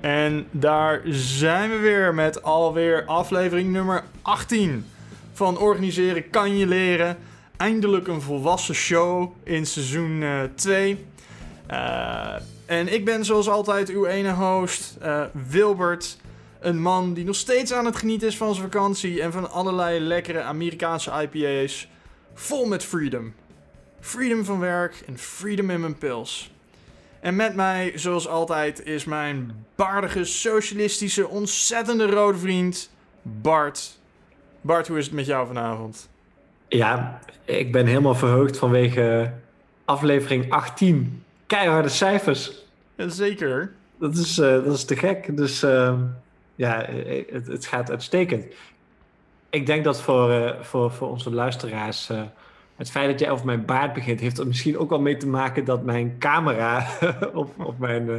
En daar zijn we weer met alweer aflevering nummer 18 van Organiseren kan je leren. Eindelijk een volwassen show in seizoen 2. Uh, en ik ben zoals altijd uw ene host, uh, Wilbert. Een man die nog steeds aan het genieten is van zijn vakantie en van allerlei lekkere Amerikaanse IPA's. Vol met freedom. Freedom van werk en freedom in mijn pils. En met mij, zoals altijd, is mijn baardige, socialistische, ontzettende rode vriend, Bart. Bart, hoe is het met jou vanavond? Ja, ik ben helemaal verheugd vanwege aflevering 18. Keiharde cijfers. Zeker. Dat is, uh, dat is te gek. Dus uh, ja, het, het, gaat uitstekend. Ik denk dat voor, uh, voor, voor onze luisteraars eh, het feit dat jij over mijn baard begint, heeft er misschien ook wel mee te maken dat mijn camera op mijn, uh,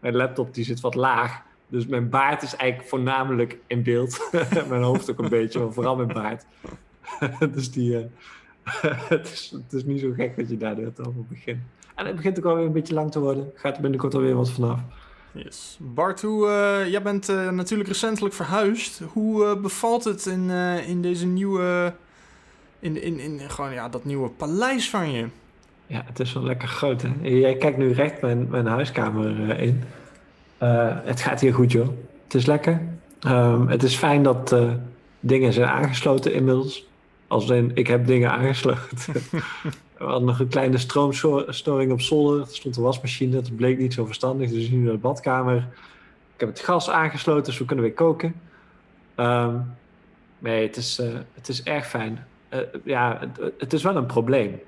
mijn laptop, die zit wat laag. Dus mijn baard is eigenlijk voornamelijk in beeld. mijn hoofd ook een beetje, maar vooral mijn baard. dus die, uh, het, is, het is niet zo gek dat je daar net over begint. En het begint ook alweer een beetje lang te worden. Gaat er binnenkort alweer wat vanaf. Yes. Bart, hoe, uh, jij bent natuurlijk recentelijk verhuisd. Hoe bevalt het in, in deze nieuwe in, in, in gewoon, ja, dat nieuwe paleis van je. Ja, het is wel lekker groot, hè? Jij kijkt nu recht mijn, mijn huiskamer uh, in. Uh, het gaat hier goed, joh. Het is lekker. Um, het is fijn dat uh, dingen zijn aangesloten inmiddels. Als ik heb dingen aangesloten. We hadden nog een kleine stroomstoring op zolder. Er stond een wasmachine. Dat bleek niet zo verstandig. Dus nu naar de badkamer. Ik heb het gas aangesloten, dus we kunnen weer koken. Um, nee, het is, het is erg fijn. Uh, ja, het, het, is wel een probleem.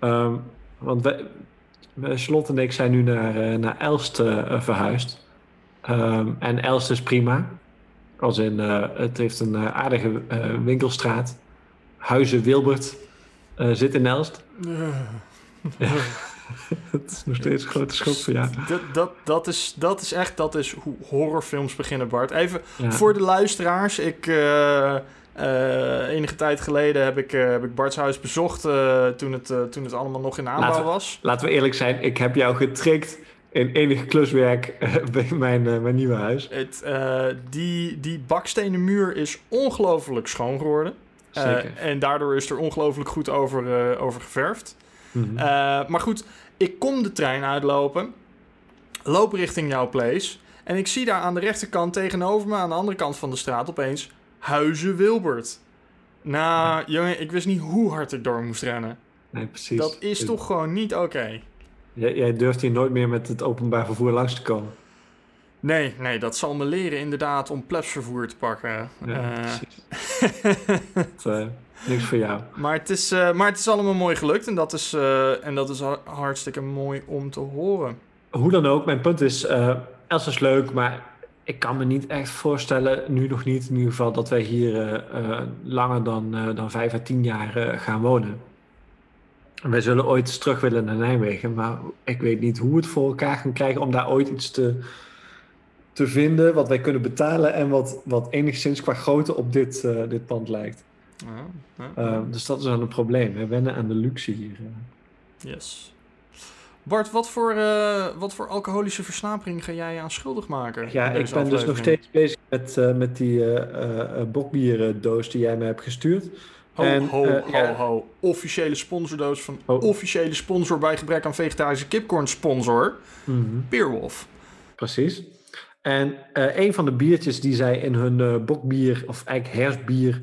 Um, want we, Charlotte en ik zijn nu naar, uh, naar Elst uh, verhuisd. Um, en Elst is prima. Als in, het heeft een aardige winkelstraat. Huizen Wilbert zit in Elst. Het is nog steeds een grote schok voor jou. Dat, dat, dat, is, dat is echt dat is hoe horrorfilms beginnen, Bart. Even ja. voor de luisteraars. Ik, uh, uh, enige tijd geleden heb ik, uh, heb ik Bart's huis bezocht uh, toen, het, toen het allemaal nog in aanbouw laten we, was. Laten we eerlijk zijn, ik heb jou getrikt in enig kluswerk bij mijn, mijn nieuwe huis. Het, die, die bakstenen muur is ongelooflijk schoon geworden. Zeker. en daardoor is er ongelooflijk goed over, over geverfd. Mm -hmm. maar goed, ik kom de trein uitlopen, loop richting jouw place... en ik zie daar aan de rechterkant tegenover me, aan de andere kant van de straat opeens Huizen Wilbert. Nou, jongen, ik wist niet hoe hard ik door moest rennen. Nee, precies. Dat is toch gewoon niet oké. Jij, jij durft hier nooit meer met het openbaar vervoer langs te komen. Nee, nee, dat zal me leren inderdaad om plebsvervoer te pakken. Ja, eh, niks voor jou. maar, het is, eh, maar het is allemaal mooi gelukt en dat is, en dat is ha- hartstikke mooi om te horen. Hoe dan ook, mijn punt is, Els is leuk, maar ik kan me niet echt voorstellen, nu nog niet in ieder geval, dat wij hier eh, eh, langer dan, eh, dan vijf à tien jaar gaan wonen. Wij zullen ooit eens terug willen naar Nijmegen, maar ik weet niet hoe we het voor elkaar gaan krijgen om daar ooit iets te, te vinden wat wij kunnen betalen en wat, wat enigszins qua grootte op dit, dit pand lijkt. Ja, ja, dus dat is wel een probleem. We wennen aan de luxe hier. yes. Bart, wat voor, eh, wat voor alcoholische versnapering ga jij aan schuldig maken? Ja, ik ben dus nog steeds bezig met, eh, met die eh, bokbierdoos die jij me hebt gestuurd. Ho, En, ho, ho, ja. ho. Officiële sponsordoos van Oh. officiële sponsor bij gebrek aan vegetarische kipcorn sponsor. Mhm, Beerwolf. Precies. En een van de biertjes die zij in hun bokbier, of eigenlijk herfstbier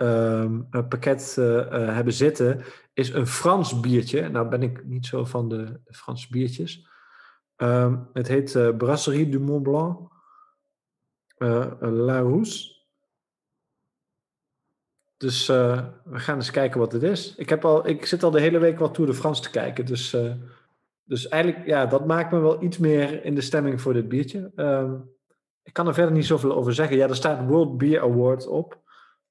ehm, eh, pakket eh, eh, hebben zitten, is een Frans biertje. Nou ben ik niet zo van de, Franse biertjes. Ehm, het heet eh, Brasserie du Mont Blanc La Rousse. Dus we gaan eens kijken wat het is. Ik, heb al, ik zit al de hele week wat Tour de France te kijken. Dus, dus eigenlijk, ja, dat maakt me wel iets meer in de stemming voor dit biertje. Ehm, ik kan er verder niet zoveel over zeggen. Ja, er staat World Beer Award op.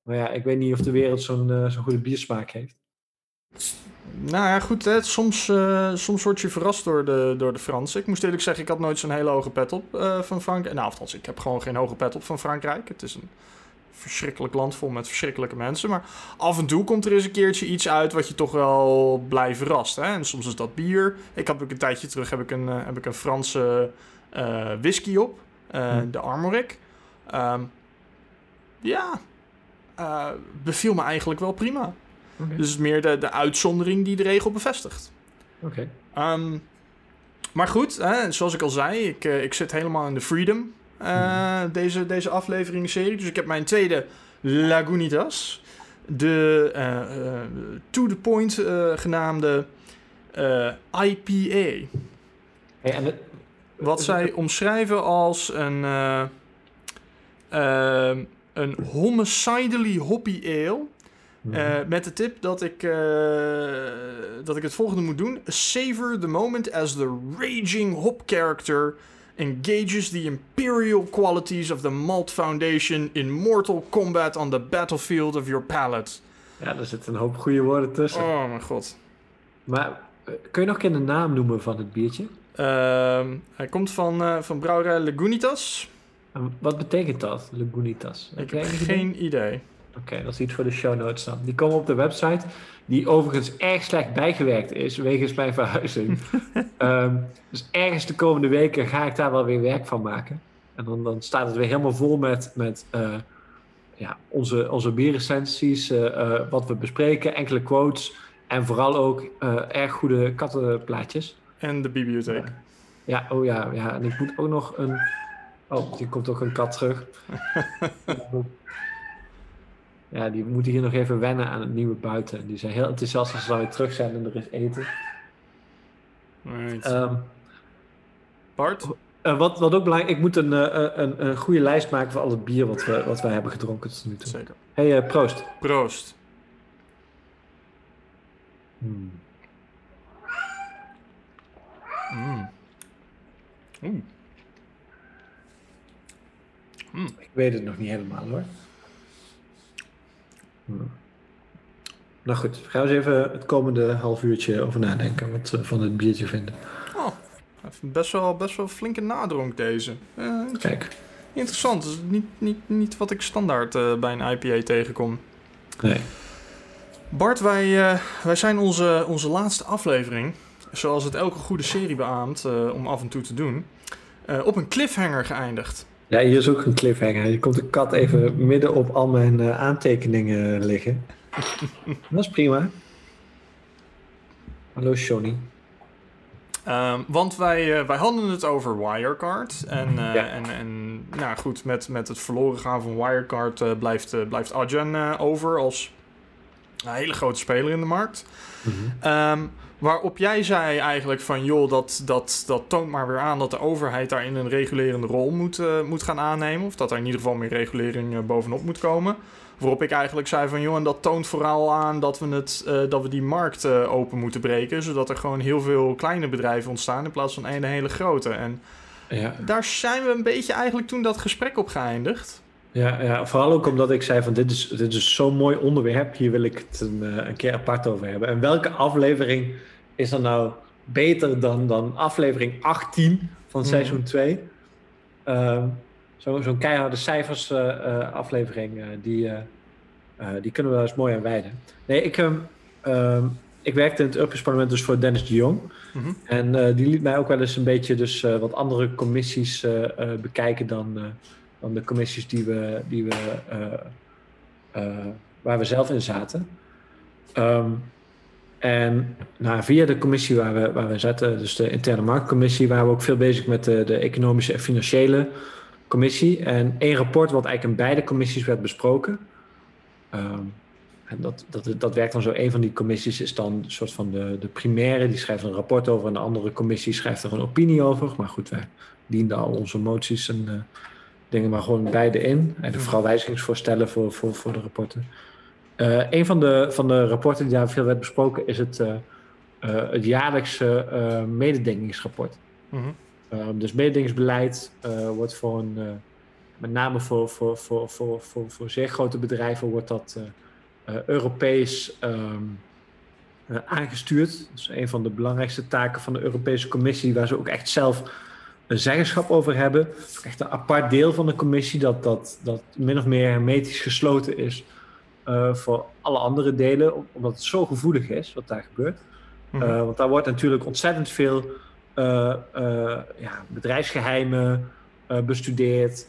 Maar ja, ik weet niet of de wereld zo'n eh, zo'n goede biersmaak heeft. Nou ja, goed, hè. Soms, eh, soms word je verrast door de, door de Fransen. Ik moest eerlijk zeggen, ik had nooit zo'n hele hoge pet op eh, van Frankrijk. Nou, althans, ik heb gewoon geen hoge pet op van Frankrijk. Het is een verschrikkelijk land vol met verschrikkelijke mensen. Maar af en toe komt er eens een keertje iets uit wat je toch wel blij verrast. Hè? En soms is dat bier. Ik heb ook een tijdje terug heb ik een, heb ik een Franse whisky op. Hm. de Armoric. Ehm, ja, eh, beviel me eigenlijk wel prima. Oké. Dus het is meer de, de uitzondering die de regel bevestigt. Oké. Ehm, maar goed, hè, zoals ik al zei, ik, eh, ik zit helemaal in de Freedom, eh, deze, deze aflevering serie. Dus ik heb mijn tweede Lagunitas, de to the point genaamde IPA. Hey, en het, Wat zij omschrijven als een, eh, ehm, een homicidally hoppy ale. Mhm. Eh, met de tip dat ik, eh, dat ik het volgende moet doen. Savor the moment as the raging hop character engages the imperial qualities of the Malt Foundation in mortal combat on the battlefield of your palate. ja, er zitten een hoop goede woorden tussen. Oh mijn god. Maar eh, kun je nog een keer de naam noemen van het biertje? Ehm, hij komt van, van brouwerij Lagunitas. En wat betekent dat, Lagunitas? Ik heb idee? geen idee. Oké, dat is iets voor de show notes dan. Die komen op de website, die overigens erg slecht bijgewerkt is, wegens mijn verhuizing. Ehm, dus ergens de komende weken ga ik daar wel weer werk van maken. En dan, dan staat het weer helemaal vol met, met eh, ja, onze, onze bierrecensies, eh, eh, wat we bespreken, enkele quotes en vooral ook erg goede kattenplaatjes. En de bibliotheek. Ja, oh ja, ja, en ik moet ook nog een... Oh, hier komt ook een kat terug. ja, die moeten hier nog even wennen aan het nieuwe buiten. Die zijn heel enthousiast als ze dan weer terug zijn en er is eten. Right. Ehm, Bart? eh, wat, wat ook belangrijk ik moet een, eh, een, een goede lijst maken van al het bier wat we, wat we hebben gedronken tot nu toe. Zeker. hey, eh, proost. Proost. Hmm. Mm. Oeh. Ik weet het nog niet helemaal hoor. Hmm. Nou goed, gaan we eens even het komende half uurtje over nadenken wat we van het biertje vinden. Oh, best wel, best wel flinke nadronk deze. Eh, Kijk. interessant. Dat is niet, niet, niet wat ik standaard eh, bij een IPA tegenkom. Nee. Bart, wij, eh, wij zijn onze, onze laatste aflevering, zoals het elke goede serie beaamt om af en toe te doen, op een cliffhanger geëindigd. Ja, hier is ook een cliffhanger. Hier komt een kat even midden op al mijn eh, aantekeningen liggen. Dat is prima. Hallo Johnny. Ehm, want wij, eh, wij hadden het over Wirecard. En, eh, Ja. en, en nou goed, met, met het verloren gaan van Wirecard blijft, blijft eh, over als een hele grote speler in de markt. Ehm, waarop jij zei eigenlijk van, joh, dat, dat, dat toont maar weer aan dat de overheid daarin een regulerende rol moet, eh, moet gaan aannemen. Of dat er in ieder geval meer regulering eh, bovenop moet komen. Waarop ik eigenlijk zei van, joh, en dat toont vooral aan dat we, het, eh, dat we die markt open moeten breken. Zodat er gewoon heel veel kleine bedrijven ontstaan in plaats van één hele grote. En Ja. daar zijn we een beetje eigenlijk toen dat gesprek op geëindigd. Ja, ja, vooral ook omdat ik zei van dit is, dit is zo'n mooi onderwerp. Hier wil ik het een, eh, een keer apart over hebben. En welke aflevering is er nou beter dan, dan aflevering 18 van Mhm. seizoen 2? Ehm, zo, zo'n keiharde cijfers eh, eh, aflevering, die, die kunnen we wel eens mooi aan wijden. Nee, ik, ehm, ehm, ik werkte in het Europees Parlement dus voor Dennis de Jong. Mhm. En die liet mij ook wel eens een beetje dus wat andere commissies bekijken dan, dan de commissies die we, die we, eh, eh, waar we zelf in zaten. Ehm, en nou, via de commissie waar we, waar we zaten, dus de interne marktcommissie, waren we ook veel bezig met de, de economische en financiële commissie. En één rapport wat eigenlijk in beide commissies werd besproken. Ehm, en dat, dat, dat werkt dan zo. Een van die commissies is dan een soort van de, de primaire. Die schrijft een rapport over. En de andere commissie schrijft er een opinie over. Maar goed, wij dienden al onze moties en eh, dingen maar gewoon beide in. En de vooral wijzigingsvoorstellen voor, voor, voor de rapporten. Eh, een van de, van de rapporten die daar veel werd besproken is het, eh, eh, het jaarlijkse mededingingsrapport. Mhm. Ehm, dus mededingingsbeleid wordt voor een, met name voor, voor, voor, voor, voor, voor zeer grote bedrijven wordt dat Europees ehm, eh, aangestuurd. Dat is een van de belangrijkste taken van de Europese Commissie, waar ze ook echt zelf een zeggenschap over hebben. Ook echt een apart deel van de commissie dat, dat, dat min of meer hermetisch gesloten is eh, voor alle andere delen, om- omdat het zo gevoelig is wat daar gebeurt. Mhm. Eh, want daar wordt natuurlijk ontzettend veel eh, ja, bedrijfsgeheimen bestudeerd.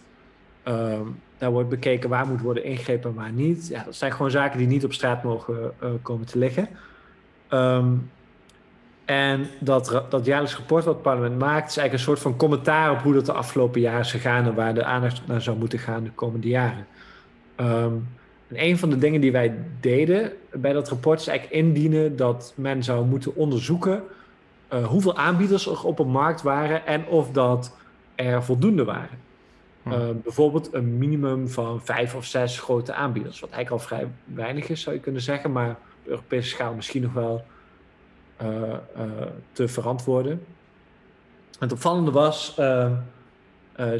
Ehm, daar wordt bekeken waar moet worden ingegrepen en waar niet. Ja, dat zijn gewoon zaken die niet op straat mogen komen te liggen. Um, en dat, dat jaarlijks rapport wat het parlement maakt, is eigenlijk een soort van commentaar op hoe dat de afgelopen jaren is gegaan en waar de aandacht naar zou moeten gaan de komende jaren. Um, en een van de dingen die wij deden bij dat rapport is eigenlijk indienen dat men zou moeten onderzoeken uh, hoeveel aanbieders er op een markt waren en of dat er voldoende waren. Hm. Uh, bijvoorbeeld een minimum van vijf of zes grote aanbieders, wat eigenlijk al vrij weinig is, zou je kunnen zeggen, maar op Europese schaal misschien nog wel te verantwoorden. En het opvallende was,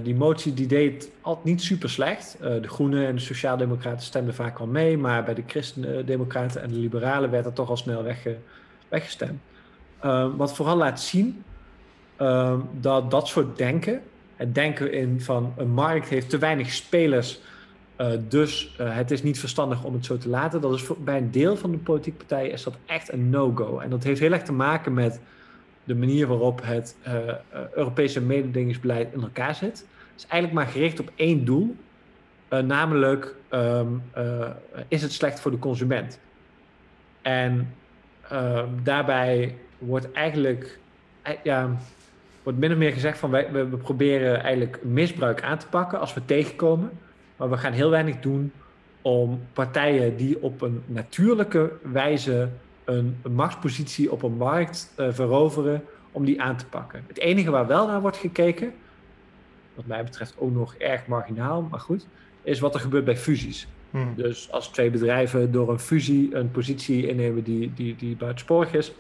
die motie die deed altijd niet super slecht. de Groenen en de Sociaaldemocraten stemden vaak al mee, maar bij de Christen-Democraten en de Liberalen werd dat toch al snel wegge weggestemd. wat vooral laat zien dat dat soort denken, het denken in van een markt heeft te weinig spelers, uh, dus uh, het is niet verstandig om het zo te laten. Dat is voor, bij een deel van de politieke partijen is dat echt een no-go. En dat heeft heel erg te maken met de manier waarop het uh, Europese mededingingsbeleid in elkaar zit. Het is eigenlijk maar gericht op één doel, namelijk um, is het slecht voor de consument. En ehm, daarbij wordt eigenlijk wordt min of meer gezegd van wij, we, we, proberen eigenlijk misbruik aan te pakken als we tegenkomen. Maar we gaan heel weinig doen om partijen die op een natuurlijke wijze een, een machtspositie op een markt uh, veroveren, om die aan te pakken. Het enige waar wel naar wordt gekeken, wat mij betreft ook nog erg marginaal, maar goed, is wat er gebeurt bij fusies. Hmm. Dus als twee bedrijven door een fusie een positie innemen die, die, die buitensporig is,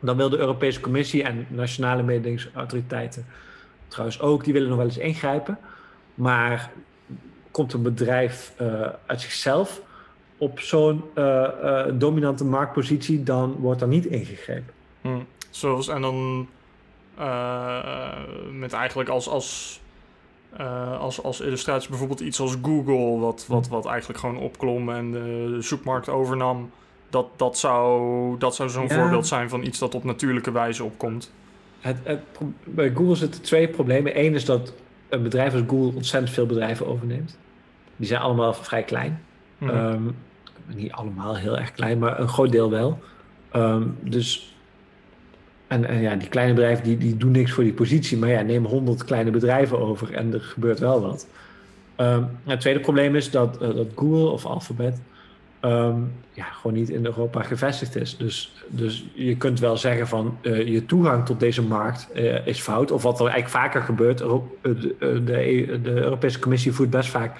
dan wil de Europese Commissie en nationale mededingingsautoriteiten trouwens ook, die willen nog wel eens ingrijpen. Maar komt een bedrijf uh, uit zichzelf op zo'n uh, uh, dominante marktpositie, dan wordt er niet ingegrepen. Hmm. Zoals, en dan met eigenlijk als, als, als, als illustratie bijvoorbeeld iets als Google, wat, wat, wat eigenlijk gewoon opklom en de zoekmarkt overnam. Dat, dat zou, dat zou zo'n voorbeeld zijn van iets dat op natuurlijke wijze opkomt. Het, het, bij Google zitten twee problemen. Eén is dat een bedrijf als Google ontzettend veel bedrijven overneemt. Die zijn allemaal vrij klein. Mhm. Ehm, niet allemaal heel erg klein, maar een groot deel wel. Um, dus, en, en, ja, die kleine bedrijven die, die doen niks voor die positie. Maar ja, neem honderd kleine bedrijven over en er gebeurt wel wat. Um, het tweede probleem is dat, uh, dat Google of Alphabet um, ja, gewoon niet in Europa gevestigd is. Dus, dus je kunt wel zeggen van uh, je toegang tot deze markt uh, is fout. Of wat er eigenlijk vaker gebeurt. De, de, de, Europese Commissie voert best vaak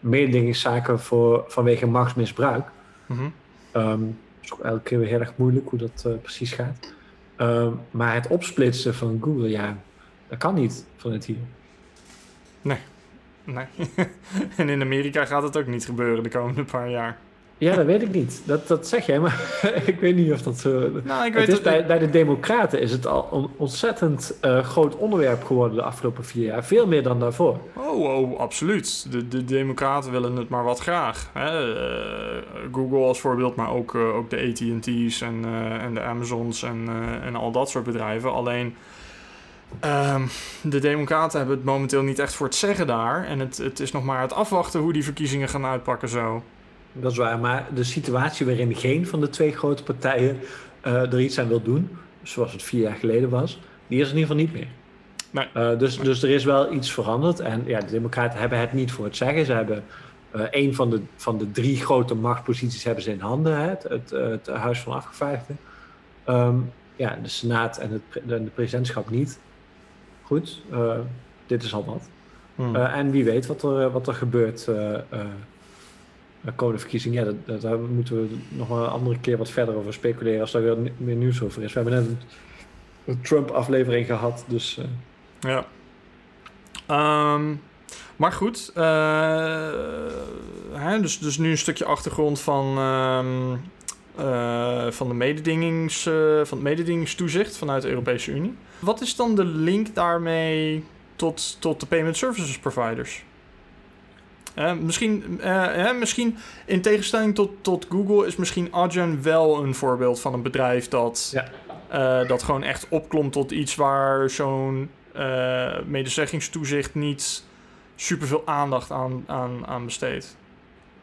mededingingszaken voor, vanwege machtsmisbruik. Mm -hmm. um, is ook elke keer weer heel erg moeilijk hoe dat uh, precies gaat. Um, maar het opsplitsen van Google, ja, dat kan niet van het hier. Nee, nee. en in Amerika gaat het ook niet gebeuren de komende paar jaar. Ja, dat weet ik niet. Dat, dat zeg jij, maar ik weet niet of dat zo... Nou, ik weet het is bij, bij de democraten is het al een ontzettend uh, groot onderwerp geworden de afgelopen vier jaar. Veel meer dan daarvoor. Oh, oh absoluut. De, de democraten willen het maar wat graag. Hè? Uh, Google als voorbeeld, maar ook, uh, ook de AT&T's en, en de Amazons en, en al dat soort bedrijven. Alleen... Um, de Democraten hebben het momenteel niet echt voor het zeggen daar. En het, het is nog maar het afwachten hoe die verkiezingen gaan uitpakken zo. Dat is waar, maar de situatie waarin geen van de twee grote partijen uh, er iets aan wil doen, zoals het vier jaar geleden was, die is in ieder geval niet meer. Nee. Uh, dus, dus er is wel iets veranderd. En ja, de Democraten hebben het niet voor het zeggen. Ze hebben uh, een van de, van de drie grote machtsposities hebben ze in handen, hè, het, het, het, Huis van Afgevaardigden. Um, ja, de Senaat en het de, de presidentschap niet. Goed, dit is al wat. Hmm. en wie weet wat er, wat er gebeurt komende verkiezing, ja, dat, daar moeten we nog een andere keer wat verder over speculeren als daar weer meer nieuws over is. We hebben net een, Trump-aflevering gehad, dus... Uh... Ja. Um, maar goed, uh, hè, dus, dus nu een stukje achtergrond van, um, uh, van, de mededingings, van het mededingingstoezicht vanuit de Europese Unie. Wat is dan de link daarmee tot, tot de payment services providers? Uh, misschien, uh, misschien in tegenstelling tot, tot Google is misschien Adyen wel een voorbeeld van een bedrijf dat, ja. uh, dat gewoon echt opklomt tot iets waar zo'n eh, medezegingstoezicht niet superveel aandacht aan, aan, aan besteedt.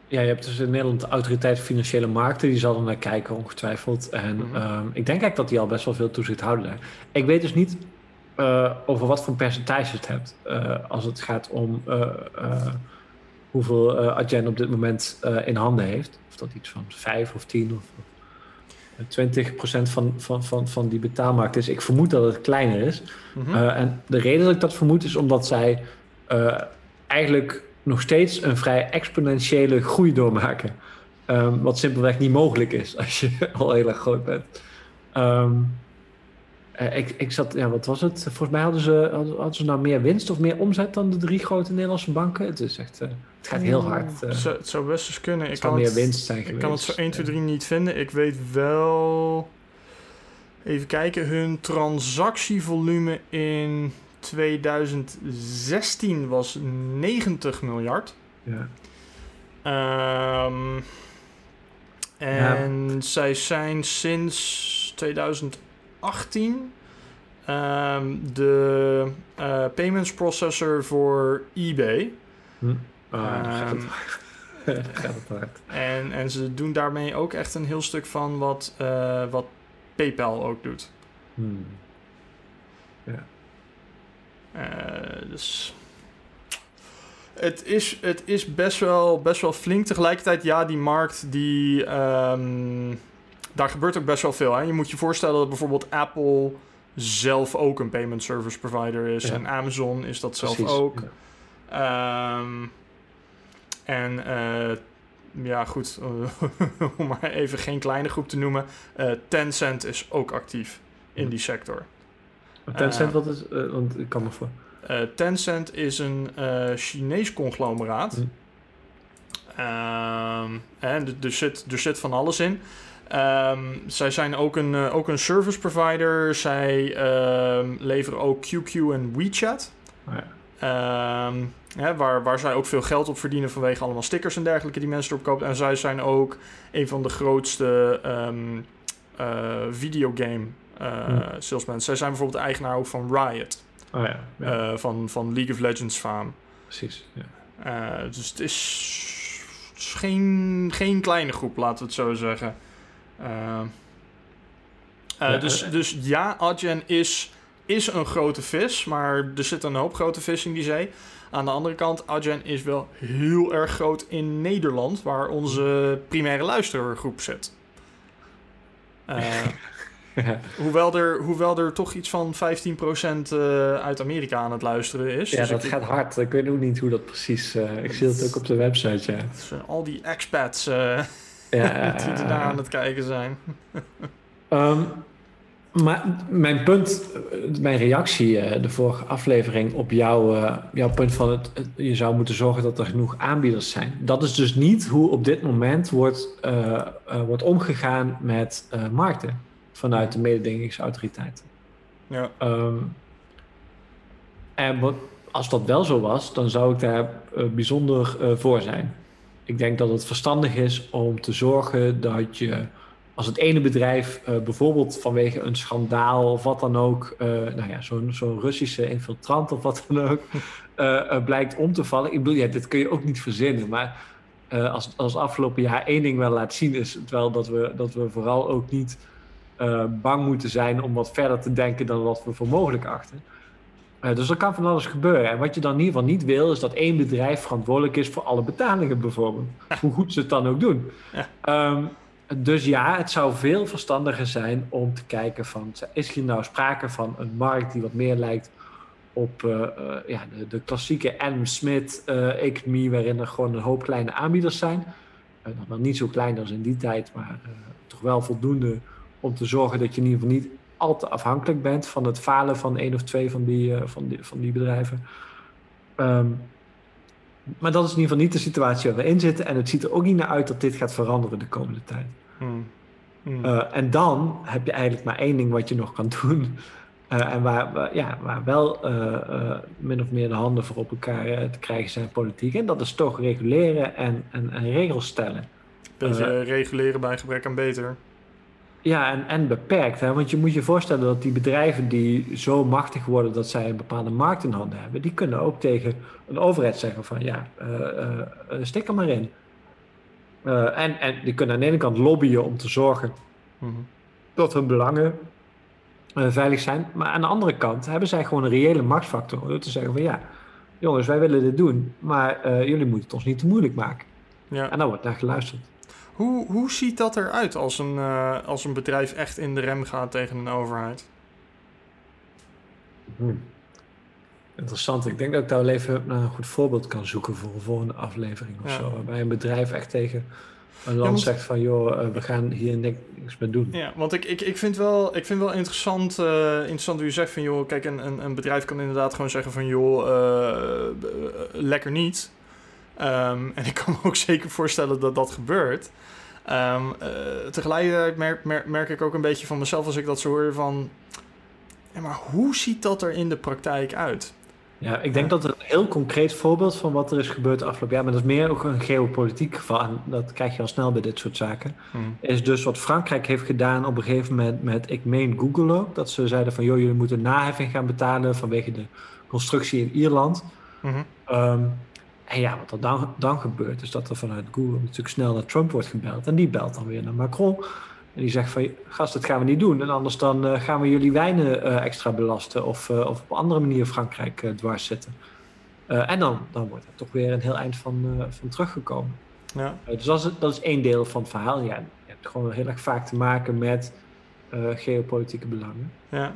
Ja, je hebt dus in Nederland de autoriteit financiële markten, die zal er naar kijken ongetwijfeld. En Mhm. ehm, ik denk eigenlijk dat die al best wel veel toezicht houden daar. Ik weet dus niet eh, over wat voor percentage je het hebt. eh, als het gaat om eh, eh, hoeveel uh, Adyen op dit moment eh, in handen heeft. Of dat iets van 5 of 10 of of 20 procent van, van, van, van die betaalmarkt is. Ik vermoed dat het kleiner is. Mhm. Uh, en de reden dat ik dat vermoed is omdat zij uh, eigenlijk nog steeds een vrij exponentiële groei doormaken. Um, wat simpelweg niet mogelijk is als je al heel erg groot bent. Um, uh, ik, ik zat, ja, wat was het? Volgens mij hadden ze, hadden, hadden ze nou meer winst of meer omzet dan de drie grote Nederlandse banken. Het is echt, het gaat heel hard. Het zou, het zou best eens kunnen. Ik kan meer het, winst zijn Ik geweest. kan het zo 1, 2, 3 niet vinden. Ik weet wel. Even kijken. Hun transactievolume in 2016 was 90 miljard. Ja. Um, en ja. zij zijn sinds 2018 um, de uh, payments processor voor eBay. Hm. Ah, Um, gaat het hard. En, en ze doen daarmee ook echt een heel stuk van wat, uh, wat PayPal ook doet. Hmm. Ja. Uh, dus het is, het is best, wel, best wel flink. Tegelijkertijd, ja, die markt, die, um, daar gebeurt ook best wel veel. Hè? Je moet je voorstellen dat bijvoorbeeld Apple zelf ook een payment service provider is. Ja. En Amazon is dat zelf Precies, ook. ja. Um, en uh, ja, goed, om maar even geen kleine groep te noemen. Uh, Tencent is ook actief in die sector. Tencent, Uh, wat is... Want ik kan me voor... Tencent is een Chinees conglomeraat. Hm. Um, en er zit, er zit van alles in. Um, zij zijn ook een, uh, ook een service provider. Zij um, leveren ook QQ en WeChat. Oh ja. Um, hè, waar, waar zij ook veel geld op verdienen vanwege allemaal stickers en dergelijke die mensen erop kopen. En zij zijn ook een van de grootste um, uh, videogame uh, Hmm. salesmen. Zij zijn bijvoorbeeld de eigenaar ook van Riot. Oh ja, ja. Uh, van, van League of Legends fame. precies. Ja. Dus het is, het is geen, geen kleine groep, laten we het zo zeggen. Ja, dus, eh, dus ja, Adyen is, is een grote vis, maar er zit een hoop grote vis in die zee. Aan de andere kant, Adyen is wel heel erg groot in Nederland, waar onze primaire luistergroep zit. Uh, Ja. hoewel, er, hoewel er toch iets van 15% uh, uit Amerika aan het luisteren is. Ja, Dus dat ik- gaat hard. Ik weet ook niet hoe dat precies... eh, ik zie het ook op de website, ja. Uh, al die expats uh, ja die er daar aan het kijken zijn. Ehm, maar mijn punt, eh, mijn reactie, eh, de vorige aflevering op jouw, eh, jouw punt van het, je zou moeten zorgen dat er genoeg aanbieders zijn. Dat is dus niet hoe op dit moment wordt, wordt omgegaan met markten vanuit de mededingingsautoriteiten. Ja. Ehm, en wat, als dat wel zo was, dan zou ik daar bijzonder voor zijn. Ik denk dat het verstandig is om te zorgen dat je, als het ene bedrijf eh, bijvoorbeeld vanwege een schandaal of wat dan ook, eh, nou ja, zo'n zo'n Russische infiltrant of wat dan ook, eh, blijkt om te vallen. Ik bedoel, ja, dit kun je ook niet verzinnen, maar als, als afgelopen jaar één ding wel laat zien, is wel dat we, dat we vooral ook niet bang moeten zijn om wat verder te denken dan wat we voor mogelijk achten. Dus er kan van alles gebeuren. En wat je dan in ieder geval niet wil, is dat één bedrijf verantwoordelijk is voor alle betalingen bijvoorbeeld. Hoe goed ze het dan ook doen. Ja. Ehm, dus ja, het zou veel verstandiger zijn om te kijken van... is hier nou sprake van een markt die wat meer lijkt op eh, eh, ja, de, de klassieke Adam Smith-economie... waarin er gewoon een hoop kleine aanbieders zijn. Nog wel niet zo klein als in die tijd, maar toch wel voldoende om te zorgen dat je in ieder geval niet al te afhankelijk bent van het falen van één of twee van die, van die, van die bedrijven. Um, maar dat is in ieder geval niet de situatie waar we in zitten. En het ziet er ook niet naar uit dat dit gaat veranderen de komende tijd. Hmm. Hmm. Uh, en dan heb je eigenlijk maar één ding wat je nog kan doen. Uh, en waar, ja, waar wel uh, min of meer de handen voor op elkaar te krijgen zijn politiek. En dat is toch reguleren en, en, en regels stellen. Beetje reguleren bij gebrek aan beter. Ja, en, en beperkt. Hè? Want je moet je voorstellen dat die bedrijven die zo machtig worden dat zij een bepaalde markt in handen hebben, die kunnen ook tegen een overheid zeggen van ja, uh, uh, stik er maar in. en, en die kunnen aan de ene kant lobbyen om te zorgen mm dat hun belangen veilig zijn. Maar aan de andere kant hebben zij gewoon een reële machtsfactor door te zeggen van ja, jongens, wij willen dit doen, maar jullie moeten het ons niet te moeilijk maken. Ja. En dan wordt naar geluisterd. Hoe, hoe ziet dat eruit als een, uh, als een bedrijf echt in de rem gaat tegen een overheid? Hmm. Interessant. Ik denk dat ik daar wel even naar een goed voorbeeld kan zoeken voor een volgende aflevering of zo. Waarbij een bedrijf echt tegen een land zegt van joh, uh, we gaan hier niks meer doen. Ja, want ik, ik, ik vind wel, ik vind wel interessant, uh, interessant hoe je zegt van joh, kijk, een, een, een bedrijf kan inderdaad gewoon zeggen van joh, lekker niet. Um, en ik kan me ook zeker voorstellen dat dat gebeurt. Um, uh, tegelijkertijd merk, merk, merk, ik ook een beetje van mezelf als ik dat zo hoor van... Ja, maar hoe ziet dat er in de praktijk uit? Ja, ik denk dat een heel concreet voorbeeld van wat er is gebeurd afgelopen jaar, maar dat is meer ook een geopolitiek geval, en dat krijg je al snel bij dit soort zaken, hmm. is dus wat Frankrijk heeft gedaan op een gegeven moment met, ik meen Google ook, dat ze zeiden van, joh, jullie moeten naheffing gaan betalen vanwege de constructie in Ierland. Mm en ja, wat er dan, dan gebeurt, is dat er vanuit Google natuurlijk snel naar Trump wordt gebeld. En die belt dan weer naar Macron. En die zegt van, gast, dat gaan we niet doen. En anders dan uh, gaan we jullie wijnen uh, extra belasten. Of, uh, of op een andere manier Frankrijk dwars zetten. en dan, dan wordt er toch weer een heel eind van, van teruggekomen. Ja. dus dat is, dat is één deel van het verhaal. Ja, je hebt gewoon heel erg vaak te maken met geopolitieke belangen. Ja.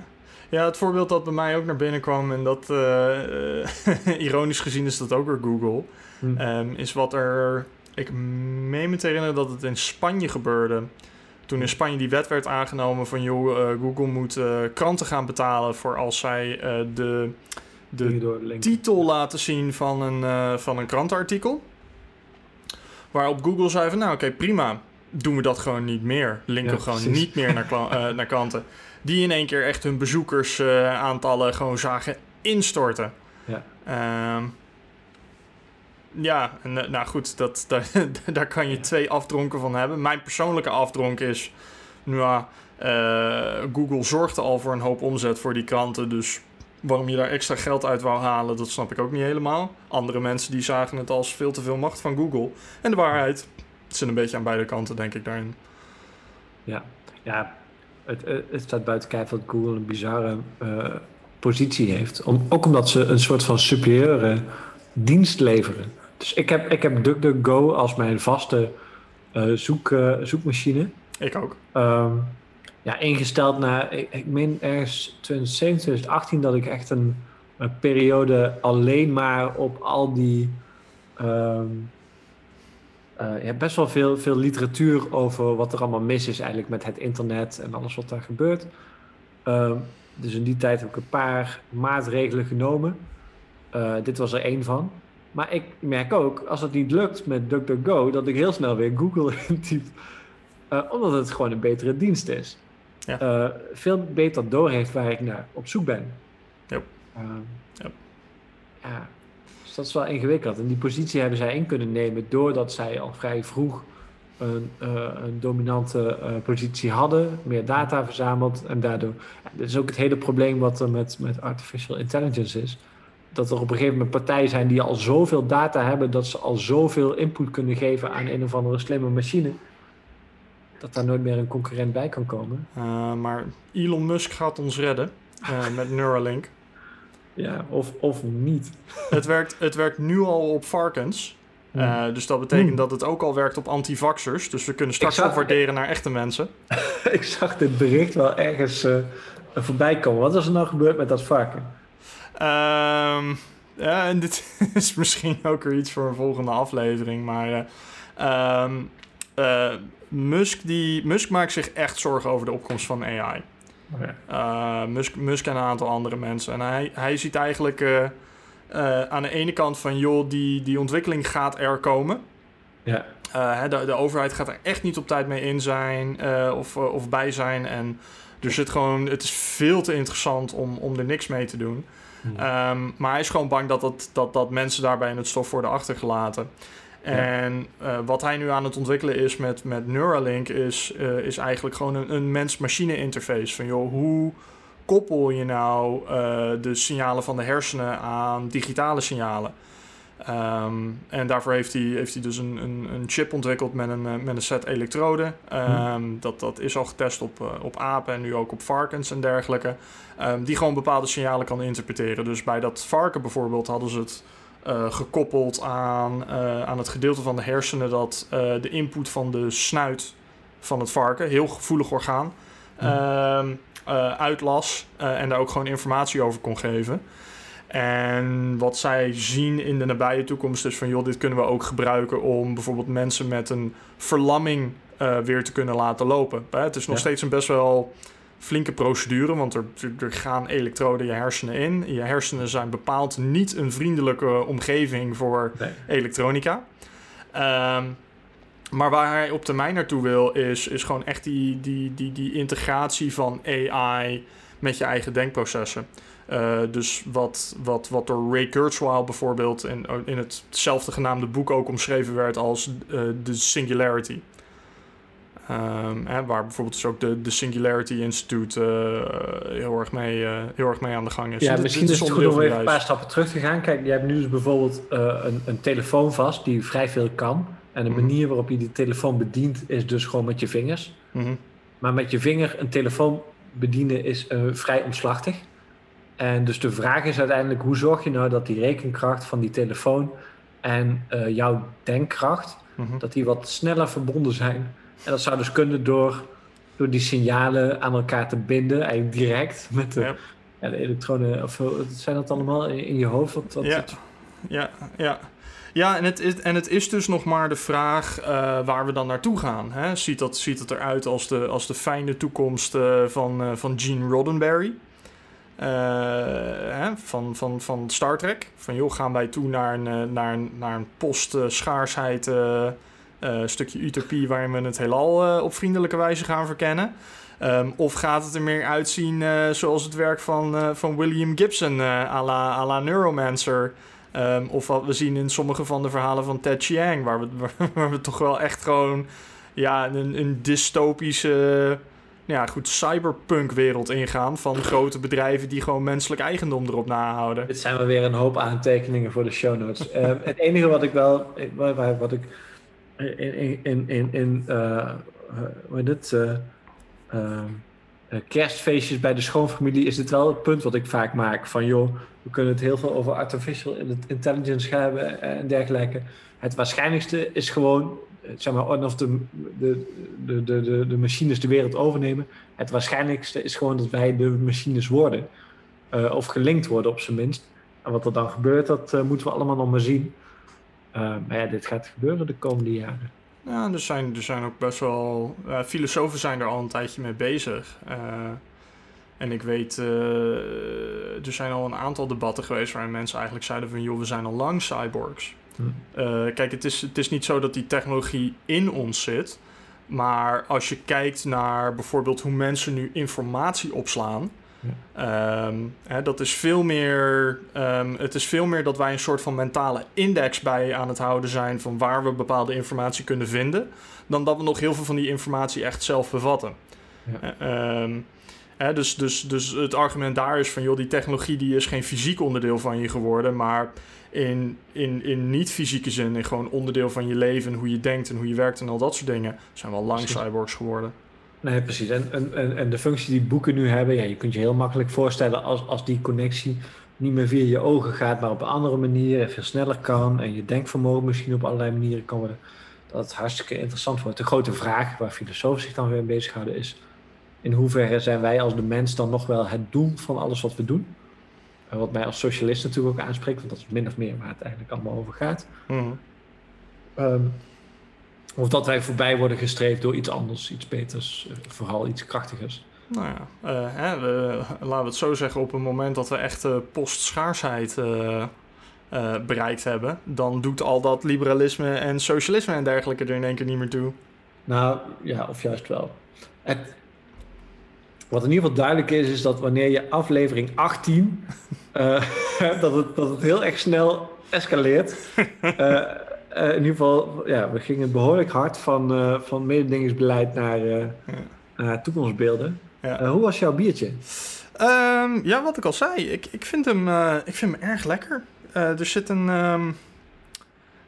Ja, het voorbeeld dat bij mij ook naar binnen kwam, en dat uh, ironisch gezien is dat ook weer Google, hm. um, is wat er. Ik meen me te herinneren dat het in Spanje gebeurde. Toen in Spanje die wet werd aangenomen van joh, uh, Google moet uh, kranten gaan betalen voor als zij de, de titel laten zien van een, van een krantenartikel. Waarop Google zei van nou oké, prima, doen we dat gewoon niet meer. Linken ja, gewoon niet meer naar, naar kranten die in één keer echt hun bezoekersaantallen gewoon zagen instorten. Ja. Uh, ja, en, eh, nou goed, dat, daar, daar kan je twee afdronken van hebben. Mijn persoonlijke afdronk is, nou, uh, Google zorgde al voor een hoop omzet voor die kranten, dus waarom je daar extra geld uit wou halen, dat snap ik ook niet helemaal. Andere mensen die zagen het als veel te veel macht van Google. En de waarheid zit een beetje aan beide kanten, denk ik, daarin. Ja, ja het, het staat buiten kijf dat Google een bizarre uh, positie heeft. Om, ook omdat ze een soort van superieure dienst leveren. Dus ik heb, ik heb DuckDuckGo als mijn vaste uh, zoek, uh, zoekmachine. Ik ook. Um, ja, ingesteld naar, ik, ik meen ergens 2017, 2018 dat ik echt een, een periode alleen maar op al die um, uh, je hebt best wel veel, veel literatuur over wat er allemaal mis is eigenlijk met het internet en alles wat daar gebeurt. Uh, dus in die tijd heb ik een paar maatregelen genomen. Uh, dit was er één van. Maar ik merk ook, als het niet lukt met DuckDuckGo, dat ik heel snel weer Google intyp. Uh, omdat het gewoon een betere dienst is. Ja. veel beter doorheeft waar ik naar op zoek ben. Yep. Yep. Ja, dat is wel ingewikkeld. En die positie hebben zij in kunnen nemen doordat zij al vrij vroeg een, uh, een dominante uh, positie hadden, meer data verzameld en daardoor. Dat is ook het hele probleem wat er met, met artificial intelligence is. Dat er op een gegeven moment partijen zijn die al zoveel data hebben dat ze al zoveel input kunnen geven aan een of andere slimme machine. Dat daar nooit meer een concurrent bij kan komen. Uh, maar Elon Musk gaat ons redden met Neuralink. Ja, of, of niet. Het werkt, het werkt nu al op varkens. Uh, dus dat betekent hmm. dat het ook al werkt op antivaxers. Dus we kunnen straks zag, opwaarderen naar echte mensen. ik zag dit bericht wel ergens uh, voorbij komen. Wat is er nou gebeurd met dat varken? Um, ja, en dit is misschien ook weer iets voor een volgende aflevering. Maar uh, Musk, die, Musk maakt zich echt zorgen over de opkomst van AI. Uh, Musk, Musk en een aantal andere mensen. En hij, hij ziet eigenlijk uh, uh, aan de ene kant van... joh, die, die ontwikkeling gaat er komen. Ja. de, de overheid gaat er echt niet op tijd mee in zijn of, of bij zijn. En er zit gewoon... Het is veel te interessant om, om er niks mee te doen. Hmm. Um, maar hij is gewoon bang dat, dat, dat, dat mensen daarbij in het stof worden achtergelaten. En uh, wat hij nu aan het ontwikkelen is met, met Neuralink, is, uh, is eigenlijk gewoon een, een mens-machine interface. Van joh, hoe koppel je nou uh, de signalen van de hersenen aan digitale signalen? Um, en daarvoor heeft hij, heeft hij dus een, een, een chip ontwikkeld met een, met een set elektroden. Um, dat, dat is al getest op, op apen en nu ook op varkens en dergelijke. Um, die gewoon bepaalde signalen kan interpreteren. Dus bij dat varken bijvoorbeeld hadden ze het uh, gekoppeld aan, uh, aan het gedeelte van de hersenen dat de input van de snuit van het varken, heel gevoelig orgaan, uitlas en daar ook gewoon informatie over kon geven. En wat zij zien in de nabije toekomst is van... joh, dit kunnen we ook gebruiken om bijvoorbeeld mensen met een verlamming weer te kunnen laten lopen. Het is nog ja. steeds een best wel flinke procedure, want er, er gaan elektroden je hersenen in. Je hersenen zijn bepaald niet een vriendelijke omgeving voor nee. elektronica. Um, maar waar hij op termijn naartoe wil, is, is gewoon echt die, die, die, die integratie van AI met je eigen denkprocessen. Uh, dus wat, wat, wat door Ray Kurzweil bijvoorbeeld in, in hetzelfde genaamde boek ook omschreven werd als uh, de singularity. Um, hè, waar bijvoorbeeld dus ook de, de Singularity Institute uh, heel, erg mee, heel erg mee aan de gang is. Ja, dit, misschien dit is het goed om even een paar stappen terug te gaan. Kijk, je hebt nu dus bijvoorbeeld een, een telefoon vast die vrij veel kan. En de mm -hmm. manier waarop je die telefoon bedient is dus gewoon met je vingers. Mm -hmm. Maar met je vinger een telefoon bedienen is vrij omslachtig. En dus de vraag is uiteindelijk, hoe zorg je nou dat die rekenkracht van die telefoon en jouw denkkracht, Mhm. mm -hmm. dat die wat sneller verbonden zijn. En dat zou dus kunnen door, door die signalen aan elkaar te binden, eigenlijk direct met de, Ja. ja, de elektronen. Of zijn dat allemaal in, in je hoofd? Wat, wat, Ja, ja, ja. Ja, en het, is, en het is dus nog maar de vraag uh, waar we dan naartoe gaan. Hè? Ziet, dat, ziet het eruit als de, als de fijne toekomst uh, van, uh, van Gene Roddenberry? Hè? Van, van, van Star Trek. Van joh, gaan wij toe naar een, naar een, naar een post-schaarsheid stukje utopie waarin we het heelal op vriendelijke wijze gaan verkennen? Um, of gaat het er meer uitzien zoals het werk van, van William Gibson à la, Neuromancer? Um, of wat we zien in sommige van de verhalen van Ted Chiang, waar we, waar, we toch wel echt gewoon ja, een, een dystopische, ja, goed, cyberpunk-wereld ingaan. Van grote bedrijven die gewoon menselijk eigendom erop nahouden. Dit zijn we weer een hoop aantekeningen voor de show notes. uh, het enige wat ik wel, wat ik in, in, in, in uh, hoe heet het? Uh, uh, kerstfeestjes bij de schoonfamilie is dit wel het punt wat ik vaak maak. Van joh, we kunnen het heel veel over artificial intelligence hebben en dergelijke. Het waarschijnlijkste is gewoon, zeg maar, of de, de, de, de, de machines de wereld overnemen. Het waarschijnlijkste is gewoon dat wij de machines worden. Of gelinkt worden op zijn minst. En wat er dan gebeurt, dat moeten we allemaal nog maar zien. Uh, maar ja, dit gaat gebeuren de komende jaren. Ja, er zijn, er zijn ook best wel... Uh, filosofen zijn er al een tijdje mee bezig. Uh, en ik weet... Uh, er zijn al een aantal debatten geweest... waarin mensen eigenlijk zeiden van... joh, we zijn al lang cyborgs. Hm. kijk, het is, het is niet zo dat die technologie in ons zit... maar als je kijkt naar bijvoorbeeld... hoe mensen nu informatie opslaan... Ja. Um, hè, dat is veel meer, um, het is veel meer dat wij een soort van mentale index bij aan het houden zijn van waar we bepaalde informatie kunnen vinden, dan dat we nog heel veel van die informatie echt zelf bevatten. Ja. Um, hè, dus, dus, dus het argument daar is van joh, die technologie die is geen fysiek onderdeel van je geworden, maar in, in, in niet-fysieke zin, in gewoon onderdeel van je leven, hoe je denkt en hoe je werkt en al dat soort dingen, zijn we al lang cyborgs geworden. Nee, precies. En, en, en de functie die boeken nu hebben, ja, je kunt je heel makkelijk voorstellen als, als die connectie niet meer via je ogen gaat, maar op een andere manier en veel sneller kan en je denkvermogen misschien op allerlei manieren kan worden, dat het hartstikke interessant wordt. De grote vraag waar filosofen zich dan weer mee bezighouden is, in hoeverre zijn wij als de mens dan nog wel het doel van alles wat we doen? Wat mij als socialist natuurlijk ook aanspreekt, want dat is min of meer waar het eigenlijk allemaal over gaat. Mm. Um, of dat wij voorbij worden gestreefd door iets anders, iets beters, vooral iets krachtigers. Nou ja, uh, hè, we, laten we het zo zeggen, op het moment dat we echt uh, postschaarsheid uh, bereikt hebben, dan doet al dat liberalisme en socialisme en dergelijke er in één keer niet meer toe. Nou ja, of juist wel. Het, wat in ieder geval duidelijk is, is dat wanneer je aflevering 18, dat, het, dat het heel erg snel escaleert. eh, in ieder geval, ja, we gingen behoorlijk hard van, eh, van mededingingsbeleid naar, eh, naar toekomstbeelden. Ja. Hoe was jouw biertje? Ehm, ja, wat ik al zei, ik, ik, vind, hem, ik vind hem erg lekker. Er zit een, ehm,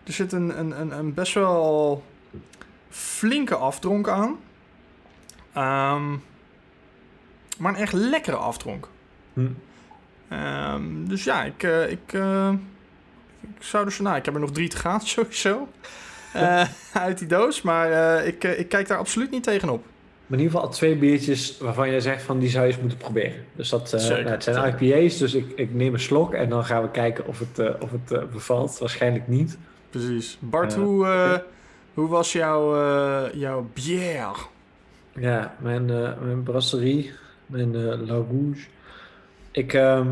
er zit een, een, een, een best wel flinke afdronk aan. Ehm, maar een echt lekkere afdronk. Hm. Dus ja, ik, ik, ik zou dus... Nou, ik heb er nog drie te gaan sowieso. Eh, uit die doos. Maar eh, ik, eh, ik kijk daar absoluut niet tegenop. Maar in ieder geval twee biertjes waarvan jij zegt van die zou je eens moeten proberen. Dus dat Zeker, nou, het zijn. IPA's, dus ik, ik neem een slok en dan gaan we kijken of het, of het bevalt. Waarschijnlijk niet. Precies. Bart, hoe, hoe was jouw, jouw bière? Ja, mijn, mijn brasserie, mijn La Rouge. Ik, ehm,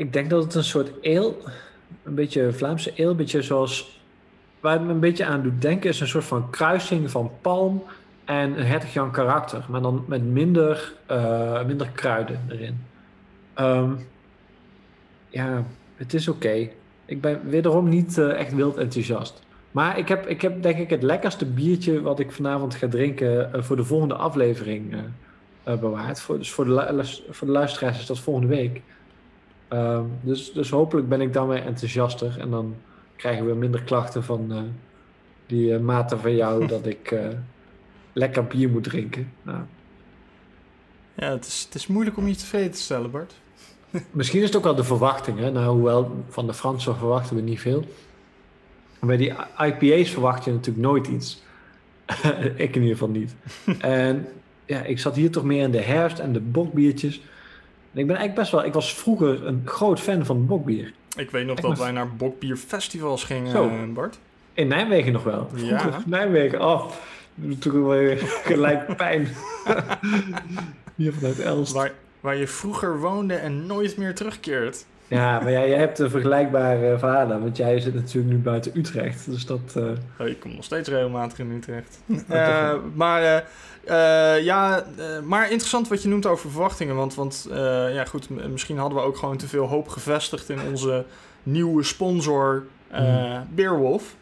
ik denk dat het een soort ale, een beetje Vlaamse ale, een beetje zoals, waar het me een beetje aan doet denken, is een soort van kruising van palm en een hertog Jan karakter, maar dan met minder, eh, minder kruiden erin. Ehm, ja, het is oké. Ik ben wederom niet eh, echt wild enthousiast. Maar ik heb, ik heb denk ik het lekkerste biertje wat ik vanavond ga drinken eh, voor de volgende aflevering bewaard. Voor, dus voor de, voor de luisteraars is dat volgende week. Ehm, dus, dus hopelijk ben ik dan weer enthousiaster en dan krijgen we minder klachten van eh, die eh, maten van jou dat ik eh, lekker bier moet drinken. Nou, Ja, het is, het is moeilijk om je tevreden te stellen, Bart. Misschien is het ook wel de verwachting. Hè? Nou, hoewel van de Fransen verwachten we niet veel. Bij die IPA's verwacht je natuurlijk nooit iets. ik in ieder geval niet. en ja, ik zat hier toch meer in de herfst en de bokbiertjes. En ik ben eigenlijk best wel... Ik was vroeger een groot fan van bokbier. Ik weet nog dat wij naar bokbierfestivals gingen, Zo. eh, Bart. In Nijmegen nog wel. Ja. Vroeger, Nijmegen, oh. Wel weer gelijk pijn. hier vanuit Elst. Waar, waar je vroeger woonde en nooit meer terugkeert. Ja, maar jij, jij hebt een vergelijkbare verhalen. Want jij zit natuurlijk nu buiten Utrecht. Dus dat... eh, Oh, ik kom nog steeds regelmatig in Utrecht. Eh, maar, eh, eh, ja, eh, maar interessant wat je noemt over verwachtingen. Want, want eh, ja, goed, misschien hadden we ook gewoon te veel hoop gevestigd in onze nieuwe sponsor, eh Mhm. Beerwolf.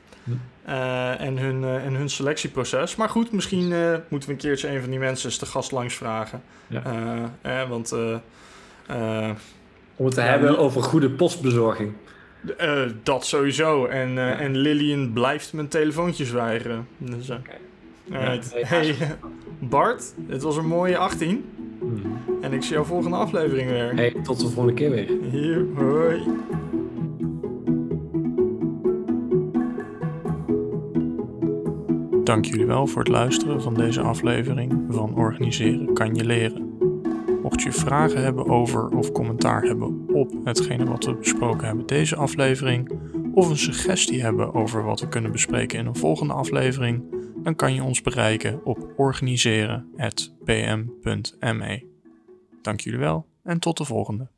Eh, en, hun, eh, en hun selectieproces. Maar goed, misschien eh, moeten we een keertje een van die mensen eens te gast langs vragen. Ja. Eh, eh, want eh, eh, Om het te Ja, hebben over goede postbezorging. eh, dat sowieso. En, eh, Ja. en Lillian blijft mijn telefoontjes weigeren. Dus, eh, alright. Ja, Hey, Bart, het was een mooie 18. En ik zie jou volgende aflevering weer. Hey, tot de volgende keer weer. Hier, hoi. Dank jullie wel voor het luisteren van deze aflevering van Organiseren kan je leren. Mocht je vragen hebben over of commentaar hebben op hetgene wat we besproken hebben deze aflevering, of een suggestie hebben over wat we kunnen bespreken in een volgende aflevering, dan kan je ons bereiken op organiseren.pm.me. Dank jullie wel en tot de volgende.